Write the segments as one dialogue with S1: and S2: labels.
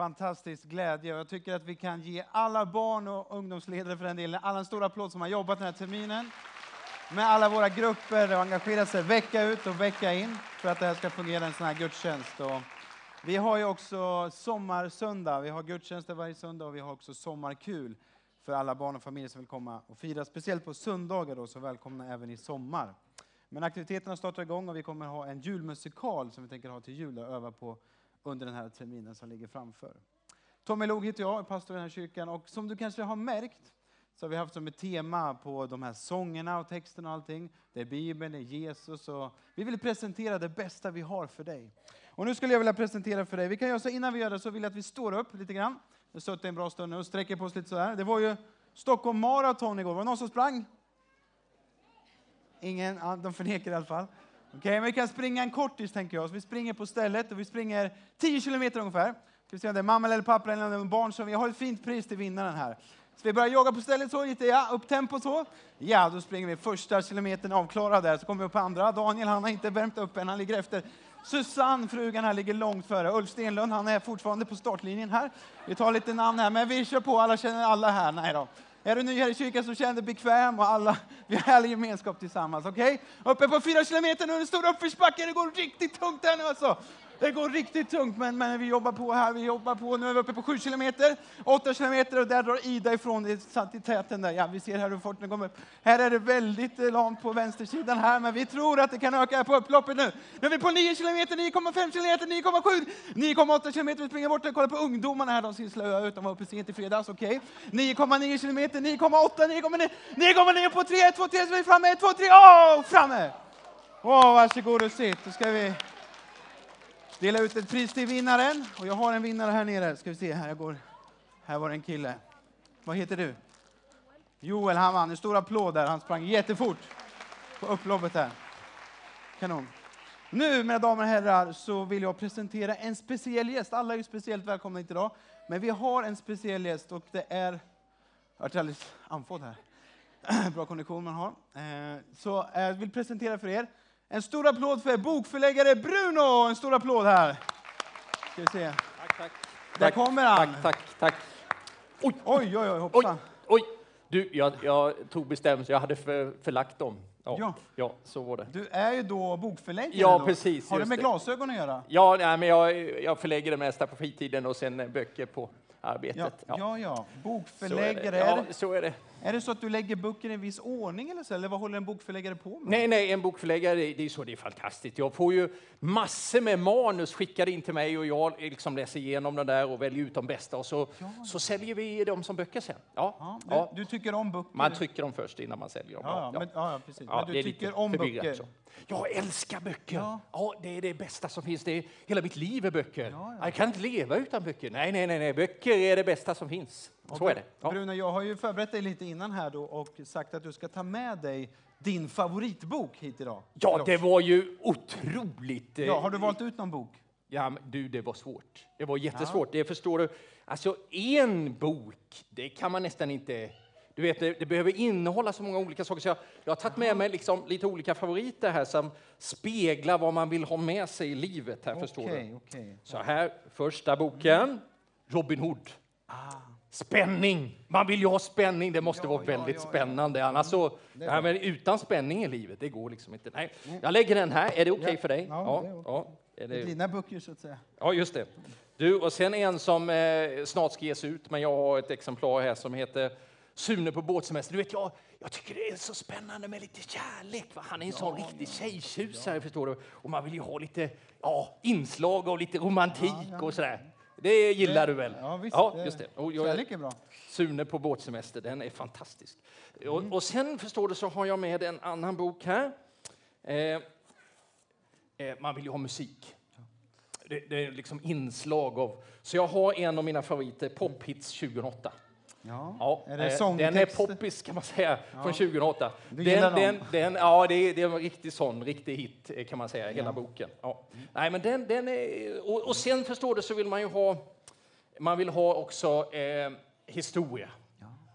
S1: fantastisk glädje. Jag tycker att vi kan ge alla barn och ungdomsledare för den delen alla en stor applåd som har jobbat den här terminen med alla våra grupper och engagerat sig vecka ut och vecka in för att det här ska fungera en sån här gudstjänst. Och vi har ju också sommarsöndag. Vi har gudstjänster varje söndag och vi har också sommarkul för alla barn och familjer som vill komma och fira. Speciellt på söndagar då, så välkomna även i sommar. Men aktiviteterna startar igång och vi kommer ha en julmusikal som vi tänker ha till jul och öva på under den här terminen som ligger framför. Tommy Log heter jag, är pastor i den här kyrkan och som du kanske har märkt så har vi haft som ett tema på de här sångerna och texterna och allting. Det är Bibeln, det är Jesus och vi vill presentera det bästa vi har för dig. Och nu skulle jag vilja presentera för dig, vi kan göra så innan vi gör det så vill jag att vi står upp lite grann. Vi har suttit en bra stund nu och sträcker på oss lite sådär. Det var ju Stockholm Marathon igår, var det någon som sprang? Ingen? Ja, de förnekar i alla fall. Okej, okay, men vi kan springa en kortis tänker jag. Så vi springer på stället och vi springer 10 kilometer ungefär. Ska vi se om det är mamma eller pappa eller barn som vi har ett fint pris till vinnaren här. Så vi börjar jogga på stället så lite, ja, upp tempo så. Ja, då springer vi första kilometern avklarad där, så kommer vi upp på andra. Daniel, han har inte värmt upp än, han ligger efter. Susanne, frugan här, ligger långt före. Ulf Stenlund, han är fortfarande på startlinjen här. Vi tar lite namn här, men vi kör på. Alla känner alla här. Nej då. Är du ny här i kyrkan så känn dig bekväm och alla, vi har härlig gemenskap tillsammans. Okej? Okay? Uppe på fyra kilometer nu, en stor uppförsbacke. Det går riktigt tungt här nu alltså. Det går riktigt tungt, men, men vi jobbar på här. Vi jobbar på. Nu är vi uppe på 7 kilometer, 8 kilometer och där drar Ida ifrån. Det satt i täten där. Ja, vi ser här hur fort den kommer upp. Här är det väldigt eh, lamt på vänstersidan här, men vi tror att det kan öka på upploppet nu. Nu är vi på 9 kilometer, 9,5 kilometer, 9,7, 9,8 kilometer. Vi springer bort och kollar på ungdomarna här. De ser slöa ut. De var uppe sent i fredags. Okej. Okay. 9,9 kilometer, 9,8, 9,9, 9,9 på 3, 1, 2, 3, så är vi framme. 1, 2, 3, åh, framme! Åh, varsågod och sitt. Då ska vi dela ut ett pris till vinnaren. Och jag har en vinnare här nere. Ska vi se, här jag går. Här var det en kille. Vad heter du? Joel, han vann. En stor applåd där. Han sprang jättefort på upploppet här. Kanon. Nu, mina damer och herrar, så vill jag presentera en speciell gäst. Alla är ju speciellt välkomna hit idag. Men vi har en speciell gäst och det är... Jag varit alldeles andfådd här. Bra kondition man har. Eh, så jag vill presentera för er en stor applåd för bokförläggare Bruno! En stor applåd här. Ska vi se.
S2: Tack, tack.
S1: Där kommer han.
S2: Tack, tack, tack.
S1: Oj, oj, oj, oj hoppsan.
S2: Oj, oj. Du, jag, jag tog bestämmelser, jag hade för, förlagt dem. Ja,
S1: ja.
S2: ja, så var det.
S1: Du är ju då bokförläggare.
S2: Ja,
S1: då.
S2: precis.
S1: Har det med det. glasögon att göra?
S2: Ja, nej, men jag, jag förlägger det mesta på fritiden och sen böcker på arbetet.
S1: Ja, ja, ja. bokförläggare.
S2: Så. Ja, så är det.
S1: Är det så att du lägger böcker i en viss ordning eller så? Eller vad håller en bokförläggare på med?
S2: Nej, nej, en bokförläggare, det är så det är fantastiskt. Jag får ju massor med manus skickade in till mig och jag liksom läser igenom dem där och väljer ut de bästa och så, ja, ja. så säljer vi dem som böcker sen. Ja,
S1: ja, du, du, tycker om böcker?
S2: Man trycker dem först innan man säljer dem.
S1: Ja, Men, ja precis. men du tycker om böcker? Så.
S2: Jag älskar böcker. Ja. ja. det är det bästa som finns. Det är, hela mitt liv är böcker. Ja, ja. Jag kan inte leva utan böcker. Nej, nej, nej, nej. Böcker är det bästa som finns. Så är det.
S1: Ja. Bruno, jag har ju förberett dig lite innan här då och sagt att du ska ta med dig din favoritbok hit idag.
S2: Ja, det var ju otroligt.
S1: Eh, ja, har du valt ut någon bok?
S2: Ja, men du, det var svårt. Det var jättesvårt. Det förstår du. Alltså, en bok, det kan man nästan inte du vet, det, det, behöver innehålla så många olika saker. Så jag, jag har tagit med mig liksom lite olika favoriter här som speglar vad man vill ha med sig i livet. Här, förstår du. Okay. Så här, första boken, Robin Hood. Spänning! Man vill ju ha spänning, det måste ja, vara väldigt ja, ja, spännande. Annars så, ja, men utan spänning i livet, det går liksom inte. Nej. Jag lägger den här, är det okej okay för dig?
S1: Ja, ja, det är det... dina böcker så att säga.
S2: Ja, just det. Du, och sen en som eh, snart ska ges ut, men jag har ett exemplar här som heter Sune på båtsemester. Du vet, jag, jag tycker det är så spännande med lite kärlek. Va? Han är en sån ja, riktig ja, tjejtjusare, ja. förstår du. Och man vill ju ha lite ja, inslag och lite romantik ja, och sådär. Det gillar du väl?
S1: Ja, visst.
S2: Ja, just det.
S1: Och jag, kärlek är bra.
S2: Sune på båtsemester, den är fantastisk. Mm. Och, och, sen, förstår du, så har jag med en annan bok här. Eh, eh, man vill ju ha musik. Det, det, är liksom inslag av... Så jag har en av mina favoriter, Pophits 2008.
S1: Ja. ja. Är
S2: det eh, den är poppis kan man säga, ja. från 2008. Den, den, den, ja, det är, det är en riktig sån, riktig hit eh, kan man säga, hela boken. Ja. Mm. Nej, men den, den är, och, och, sen förstår du så vill man ju ha, man vill ha också eh, historia.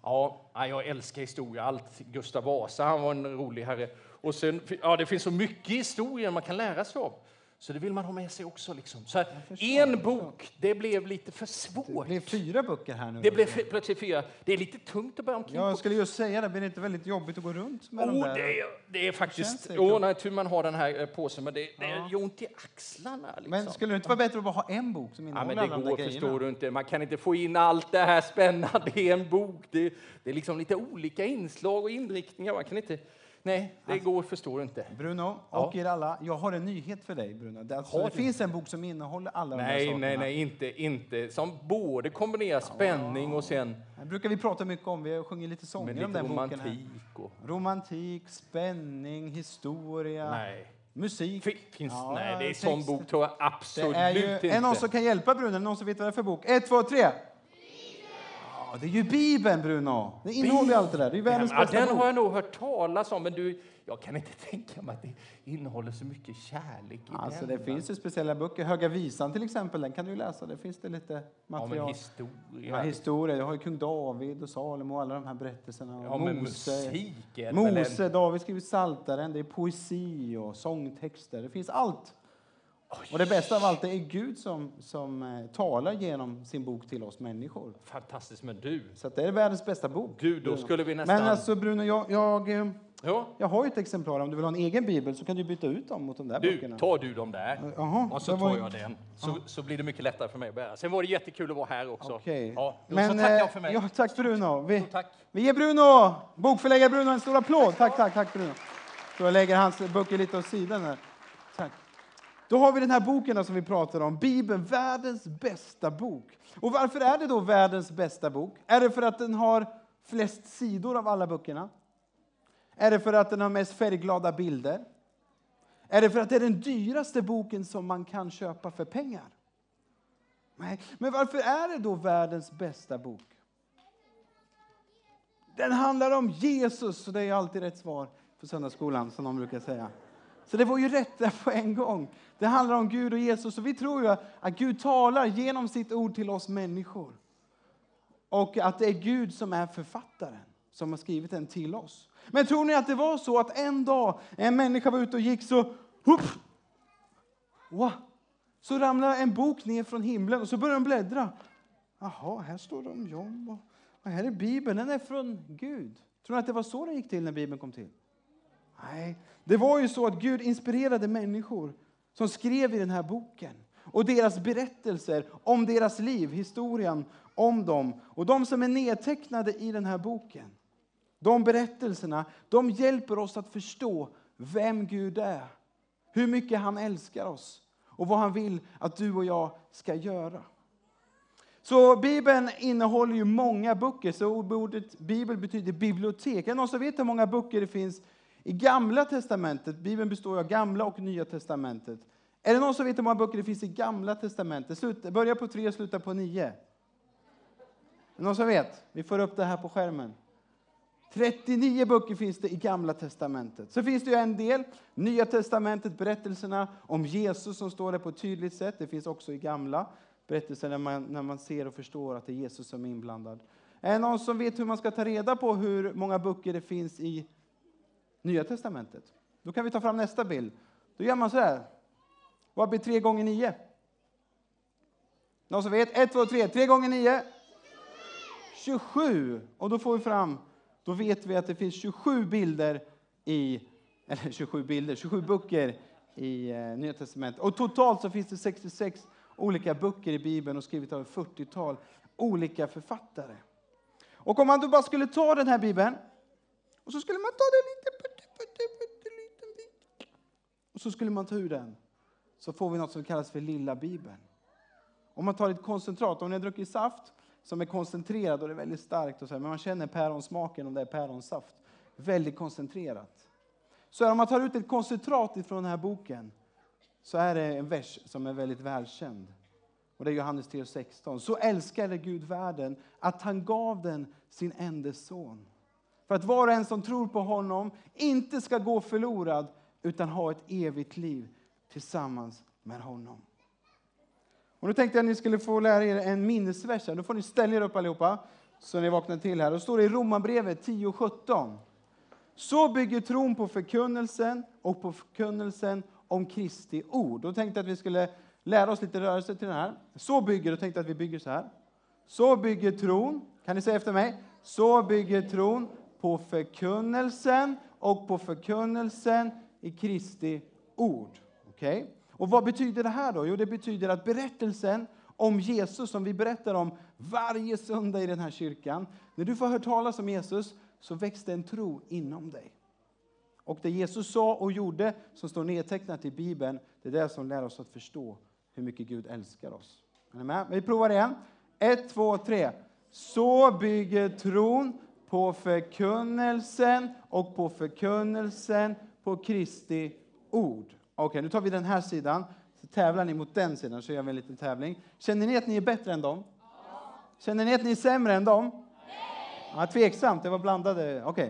S2: Ja. ja, jag älskar historia. Allt Gustav Vasa, han var en rolig herre. Och sen, ja, det finns så mycket historia man kan lära sig av. Så det vill man ha med sig också. Liksom. Så en bok, det blev lite för svårt.
S1: Det blev fyra böcker här nu.
S2: Det blev plötsligt fyra. Det är lite tungt att bära omkring
S1: Jag skulle just säga det, blir det inte väldigt jobbigt att gå runt med
S2: oh,
S1: de där?
S2: Det är, det är faktiskt... Jo, nej, tur man har den här eh, påsen, men det, det
S1: Ja.
S2: gör ont i axlarna. Liksom.
S1: Men skulle det inte vara bättre att bara ha en bok som
S2: Ja,
S1: innehåller
S2: men det
S1: alla de där
S2: går,
S1: grejerna?
S2: förstår du inte. Man kan inte få in allt det här spännande i en bok. Det, det är liksom lite olika inslag och inriktningar. Man kan inte... Nej, det går, förstår du inte.
S1: Bruno och er alla, jag har en nyhet för dig Bruno. Det, alltså, det finns en bok som innehåller alla de där
S2: Nej,
S1: sakerna.
S2: nej, nej, inte, inte. Som både kombinerar spänning och sen
S1: Det brukar vi prata mycket om. Vi har sjungit lite sånger om
S2: lite
S1: den boken. Här.
S2: romantik. Och,
S1: Romantik, spänning, historia,
S2: nej.
S1: musik.
S2: Fin- Finns,
S1: Ja,
S2: nej, det är sån
S1: texter.
S2: bok tror jag
S1: Det
S2: absolut
S1: är ju,
S2: inte.
S1: är någon som kan hjälpa Bruno? Någon som vet vad det är för bok? Ett, två, tre! Ja, det är ju Bibeln Bruno. Det innehåller ju allt det där. Det är världens
S2: ja,
S1: bästa
S2: den
S1: bok.
S2: har jag nog hört talas om, men du, jag kan inte tänka mig att det innehåller så mycket kärlek i
S1: Alltså,
S2: den.
S1: det finns ju speciella böcker. Höga visan till exempel, den kan du ju läsa. Där finns det lite
S2: ja, men
S1: material.
S2: historia.
S1: Ja, historia. Jag har ju kung David och Salomo och alla de här berättelserna.
S2: Ja, men
S1: Mose.
S2: musik är väl en-
S1: Mose, David skriver Psaltaren, det är poesi och sångtexter. Det finns allt. Och det bästa av allt är Gud som, som eh, talar genom sin bok till oss människor.
S2: Fantastiskt, men du.
S1: Så det är världens bästa bok.
S2: Gud, då
S1: Bruno.
S2: skulle vi nästan...
S1: Men alltså Bruno, jag, jag, eh,
S2: ja,
S1: jag har ju ett exemplar. Om du vill ha en egen bibel så kan du byta ut dem mot de där
S2: du,
S1: böckerna.
S2: tar du dem där.
S1: Jaha,
S2: Och så tar
S1: ju-
S2: jag den. Så, så blir det mycket lättare för mig att bära. Sen var det jättekul att vara här också.
S1: Okej.
S2: Ja,
S1: Men,
S2: så tackar
S1: eh,
S2: jag för mig.
S1: Ja, tack Bruno. Vi,
S2: Tack.
S1: vi ger Bruno, bokförläggare Bruno, en stor applåd. Tack, tack, tack Bruno. Så jag lägger hans böcker lite åt sidan här. Då har vi den här boken som vi pratar om, Bibeln, världens bästa bok. Och varför är det då världens bästa bok? Är det för att den har flest sidor av alla böckerna? Är det för att den har mest färgglada bilder? Är det för att det är den dyraste boken som man kan köpa för pengar? Nej, men varför är det då världens bästa bok? Den handlar om Jesus, och det är alltid rätt svar på söndagsskolan, som de brukar säga. Så det var ju rätt där på en gång. Det handlar om Gud och Jesus, Så vi tror ju att Gud talar genom sitt ord till oss människor. Och att det är Gud som är författaren, som har skrivit den till oss. Men tror ni att det var så att en dag, en människa var ute och gick så, hupp, Wow. Så ramlade en bok ner från himlen och så började de bläddra. Jaha, här står det om John. Och, och här är Bibeln, den är från Gud. Tror ni att det var så det gick till när Bibeln kom till? Nej, det var ju så att Gud inspirerade människor som skrev i den här boken. Och deras berättelser om deras liv, historien om dem. Och de som är nedtecknade i den här boken. De berättelserna, de hjälper oss att förstå vem Gud är. Hur mycket han älskar oss och vad han vill att du och jag ska göra. Så Bibeln innehåller ju många böcker, så ordet Bibel betyder bibliotek. Är det någon som vet hur många böcker det finns i Gamla Testamentet? Bibeln består av Gamla och Nya Testamentet. Är det någon som vet hur många böcker det finns i Gamla Testamentet? Sluta, börja på tre, och sluta på nio. Är det någon som vet? Vi får upp det här på skärmen. 39 böcker finns det i Gamla Testamentet. Så finns det ju en del, Nya Testamentet, berättelserna om Jesus som står där på ett tydligt sätt. Det finns också i Gamla berättelser när man, när man ser och förstår att det är Jesus som är inblandad. Är det någon som vet hur man ska ta reda på hur många böcker det finns i Nya Testamentet? Då kan vi ta fram nästa bild. Då gör man så här. Vad blir 3 gånger 9? Någon som vet? Ett, två, tre. Tre gånger 9? 27. Och då får vi fram, då vet vi att det finns 27 bilder i, eller 27 bilder, 27 böcker i eh, Nya Testamentet. Och totalt så finns det 66 olika böcker i Bibeln och skrivet av ett 40-tal olika författare. Och om man då bara skulle ta den här Bibeln och så skulle man ta den lite, och så skulle man ta ur den. Så får vi något som kallas för lilla Bibeln. Om man tar ett koncentrat, om ni har druckit saft som är koncentrerad och det är väldigt starkt, och så här, men man känner päronsmaken om det är päronsaft. Väldigt koncentrerat. Så om man tar ut ett koncentrat ifrån den här boken så är det en vers som är väldigt välkänd. Och det är Johannes 3.16. Så älskade Gud världen att han gav den sin enda son. För att var och en som tror på honom inte ska gå förlorad utan ha ett evigt liv tillsammans med honom. Och nu tänkte jag att ni skulle få lära er en minnesvers. här. Då får ni ställa er upp allihopa så ni vaknar till här. Då står det i Romarbrevet 10.17. Så bygger tron på förkunnelsen och på förkunnelsen om Kristi ord. Då tänkte jag att vi skulle lära oss lite rörelse till den här. Så bygger, då tänkte jag att vi bygger så här. Så bygger tron, kan ni säga efter mig? Så bygger tron på förkunnelsen och på förkunnelsen i Kristi ord. Okej? Okay? Och vad betyder det här då? Jo, det betyder att berättelsen om Jesus som vi berättar om varje söndag i den här kyrkan. När du får höra talas om Jesus så växte en tro inom dig. Och det Jesus sa och gjorde, som står nedtecknat i Bibeln, det är det som lär oss att förstå hur mycket Gud älskar oss. Är ni med? Vi provar igen. Ett, två, tre. Så bygger tron på förkunnelsen och på förkunnelsen på Kristi ord. Okej, okay, nu tar vi den här sidan. Så tävlar ni mot den sidan, så gör vi en liten tävling. Känner ni att ni är bättre än dem? Ja. Känner ni att ni är sämre än dem? Nej. Ja, tveksamt, det var blandade. Okej, okay.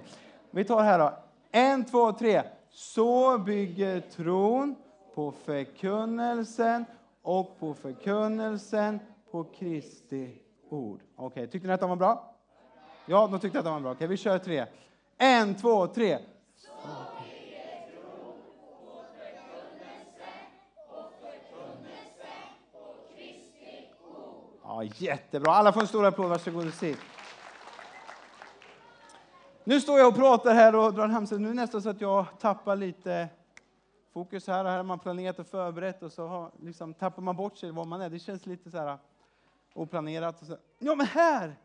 S1: vi tar här då. En, två, tre. Så bygger tron på förkunnelsen och på förkunnelsen på Kristi ord. Okej, okay. tyckte ni att de var bra? Ja, de tyckte att de var bra. Okej, okay, vi kör tre. En, två, tre. Ja, jättebra. Alla får en stor applåd. Varsågod och sitt. Nu står jag och pratar här och drar hamstrar. Nu är det nästan så att jag tappar lite fokus här. Här har man planerat och förberett och så har, liksom, tappar man bort sig var man är. Det känns lite så här oplanerat. Och så. Ja, men här!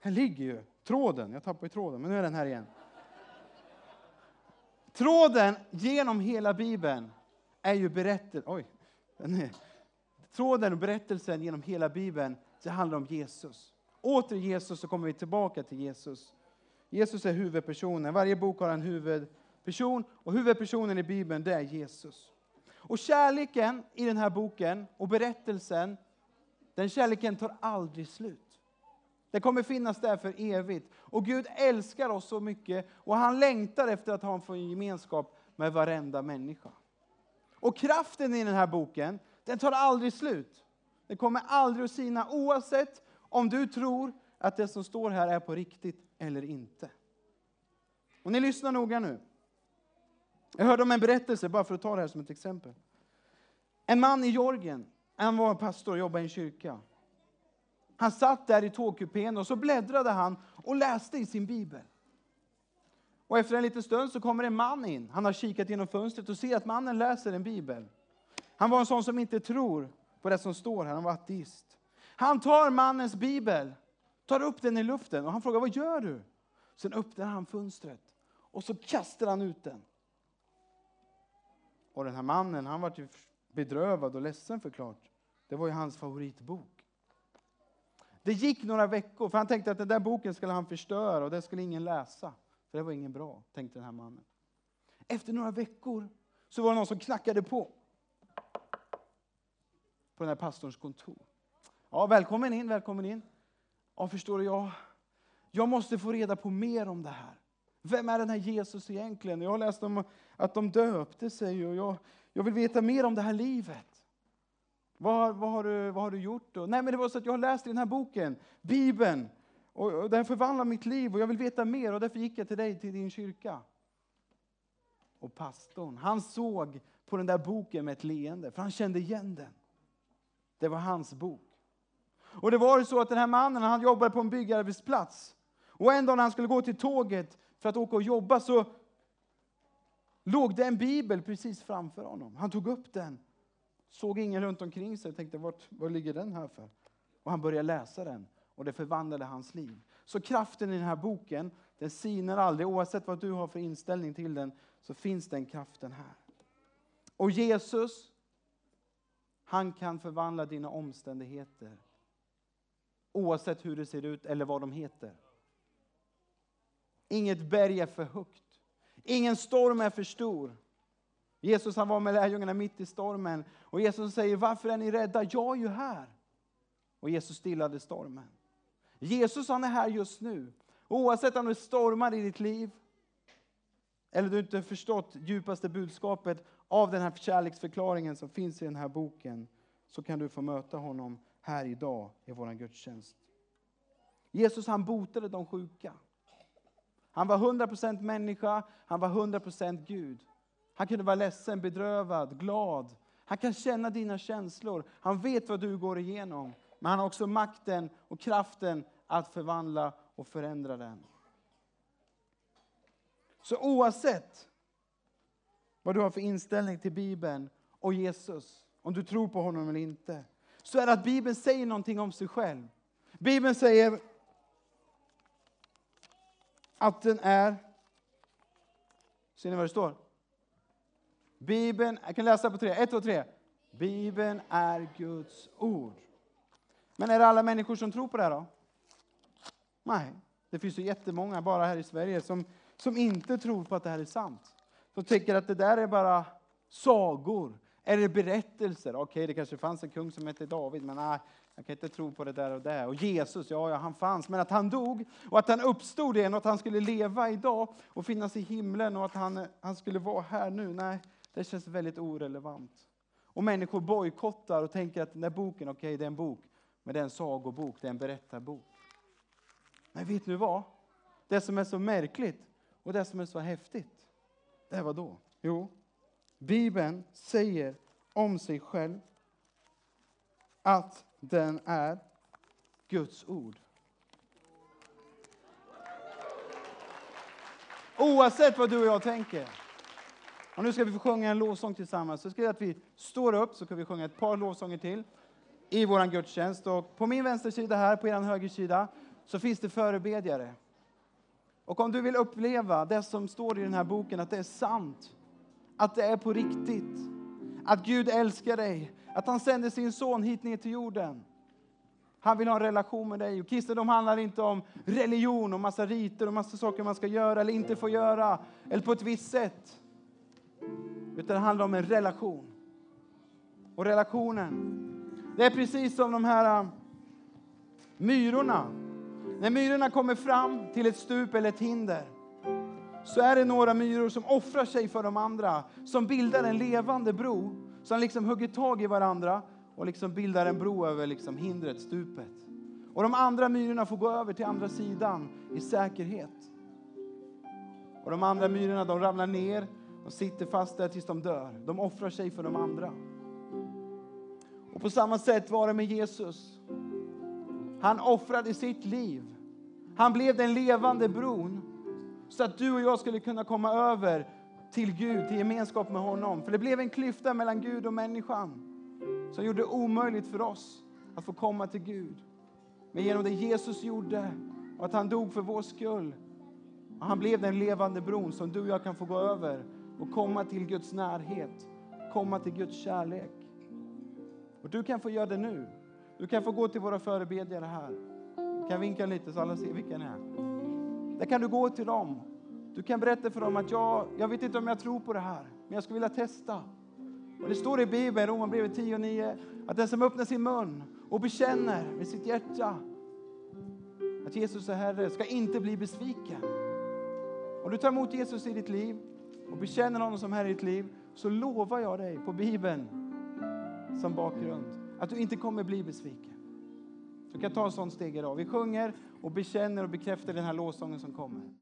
S1: Här ligger ju tråden. Jag tappade tråden, men nu är den här igen. Tråden genom hela Bibeln är ju berättelsen. Oj, den är, tråden och berättelsen genom hela Bibeln, det handlar om Jesus. Åter Jesus så kommer vi tillbaka till Jesus. Jesus är huvudpersonen. Varje bok har en huvudperson och huvudpersonen i Bibeln det är Jesus. Och kärleken i den här boken och berättelsen, den kärleken tar aldrig slut. Den kommer finnas där för evigt. Och Gud älskar oss så mycket och han längtar efter att ha en gemenskap med varenda människa. Och kraften i den här boken, den tar aldrig slut. Den kommer aldrig att sina oavsett om du tror att det som står här är på riktigt eller inte. Och ni lyssnar noga nu. Jag hörde om en berättelse, bara för att ta det här som ett exempel. En man i Georgien, han var pastor och jobbade i en kyrka. Han satt där i tågkupén och så bläddrade han och läste i sin bibel. Och efter en liten stund så kommer en man in. Han har kikat genom fönstret och ser att mannen läser en bibel. Han var en sån som inte tror på det som står här. Han var ateist. Han tar mannens bibel, tar upp den i luften och han frågar vad gör du? Sen öppnar han fönstret och så kastar han ut den. Och den här mannen, han var ju bedrövad och ledsen förklart. Det var ju hans favoritbok. Det gick några veckor, för han tänkte att den där boken skulle han förstöra och den skulle ingen läsa. För det var ingen bra, tänkte den här mannen. Efter några veckor så var det någon som knackade på. På den här pastorns kontor. Ja, välkommen in, välkommen in. Ja, förstår du, jag, jag måste få reda på mer om det här. Vem är den här Jesus egentligen? Jag har läst om att de döpte sig och jag, jag vill veta mer om det här livet. Vad, vad, har, du, vad har du gjort? Då? Nej, men det var så att jag har läst i den här boken, Bibeln. Och, och den förvandlar mitt liv och jag vill veta mer och därför gick jag till dig, till din kyrka. Och pastorn, han såg på den där boken med ett leende, för han kände igen den. Det var hans bok. Och det var så att den här mannen, han jobbade på en byggarbetsplats. Och en dag när han skulle gå till tåget för att åka och jobba så låg det en bibel precis framför honom. Han tog upp den, såg ingen runt omkring sig och tänkte, vart, vad ligger den här för? Och han började läsa den och det förvandlade hans liv. Så kraften i den här boken, den sinar aldrig. Oavsett vad du har för inställning till den, så finns den kraften här. Och Jesus, han kan förvandla dina omständigheter. Oavsett hur det ser ut eller vad de heter. Inget berg är för högt. Ingen storm är för stor. Jesus han var med lärjungarna mitt i stormen. Och Jesus säger, varför är ni rädda? Jag är ju här. Och Jesus stillade stormen. Jesus han är här just nu. Oavsett om det stormar i ditt liv, eller du inte förstått djupaste budskapet av den här kärleksförklaringen som finns i den här boken, så kan du få möta honom här idag i vår gudstjänst. Jesus han botade de sjuka. Han var 100% människa, han var 100% Gud. Han kunde vara ledsen, bedrövad, glad. Han kan känna dina känslor. Han vet vad du går igenom. Men han har också makten och kraften att förvandla och förändra den. Så oavsett vad du har för inställning till Bibeln och Jesus, om du tror på honom eller inte, så är det att Bibeln säger någonting om sig själv. Bibeln säger att den är... Ser ni vad det står? Bibeln, jag kan läsa på tre. Ett, två, tre. Bibeln är Guds ord. Men är det alla människor som tror på det här då? Nej, det finns ju jättemånga bara här i Sverige som, som inte tror på att det här är sant. Som tycker att det där är bara sagor. eller berättelser? Okej, det kanske fanns en kung som hette David, men nej, jag kan inte tro på det där och det. Och Jesus, ja, ja, han fanns. Men att han dog och att han uppstod igen och att han skulle leva idag och finnas i himlen och att han, han skulle vara här nu. Nej, det känns väldigt orelevant. Och människor bojkottar och tänker att den där boken, okej, okay, det är en bok. Men det är en sagobok, det är en berättarbok. Men vet ni vad? Det som är så märkligt och det som är så häftigt, det är då? Jo, Bibeln säger om sig själv att den är Guds ord. Oavsett vad du och jag tänker. Och nu ska vi få sjunga en lovsång tillsammans. Så ska jag att vi står upp så kan vi sjunga ett par lovsånger till i vår gudstjänst. Och på min vänstersida här, på er högersida, så finns det förebedjare. Och om du vill uppleva det som står i den här boken, att det är sant, att det är på riktigt, att Gud älskar dig, att han sände sin son hit ner till jorden. Han vill ha en relation med dig. Och kristendom handlar inte om religion och massa riter och massa saker man ska göra eller inte få göra, eller på ett visst sätt. Utan det handlar om en relation. Och relationen, det är precis som de här äh, myrorna. När myrorna kommer fram till ett stup eller ett hinder så är det några myror som offrar sig för de andra, som bildar en levande bro, som liksom hugger tag i varandra och liksom bildar en bro över liksom hindret, stupet. Och de andra myrorna får gå över till andra sidan i säkerhet. Och de andra myrorna de ramlar ner och sitter fast där tills de dör. De offrar sig för de andra. Och på samma sätt var det med Jesus. Han offrade sitt liv. Han blev den levande bron så att du och jag skulle kunna komma över till Gud, till gemenskap med honom. För det blev en klyfta mellan Gud och människan som gjorde det omöjligt för oss att få komma till Gud. Men genom det Jesus gjorde och att han dog för vår skull och han blev den levande bron som du och jag kan få gå över och komma till Guds närhet, komma till Guds kärlek. Och du kan få göra det nu. Du kan få gå till våra förebedjare här. Kan jag vinka lite så alla ser vilka ni är. Där kan du gå till dem. Du kan berätta för dem att jag, jag vet inte om jag tror på det här, men jag skulle vilja testa. Och det står i Bibeln, Romarbrevet 10 och 9, att den som öppnar sin mun och bekänner med sitt hjärta att Jesus är Herre ska inte bli besviken. Om du tar emot Jesus i ditt liv och bekänner honom som Herre i ditt liv så lovar jag dig på Bibeln som bakgrund att du inte kommer bli besviken. Vi kan ta en sån steg idag. Vi sjunger och bekänner och bekräftar den här lovsången som kommer.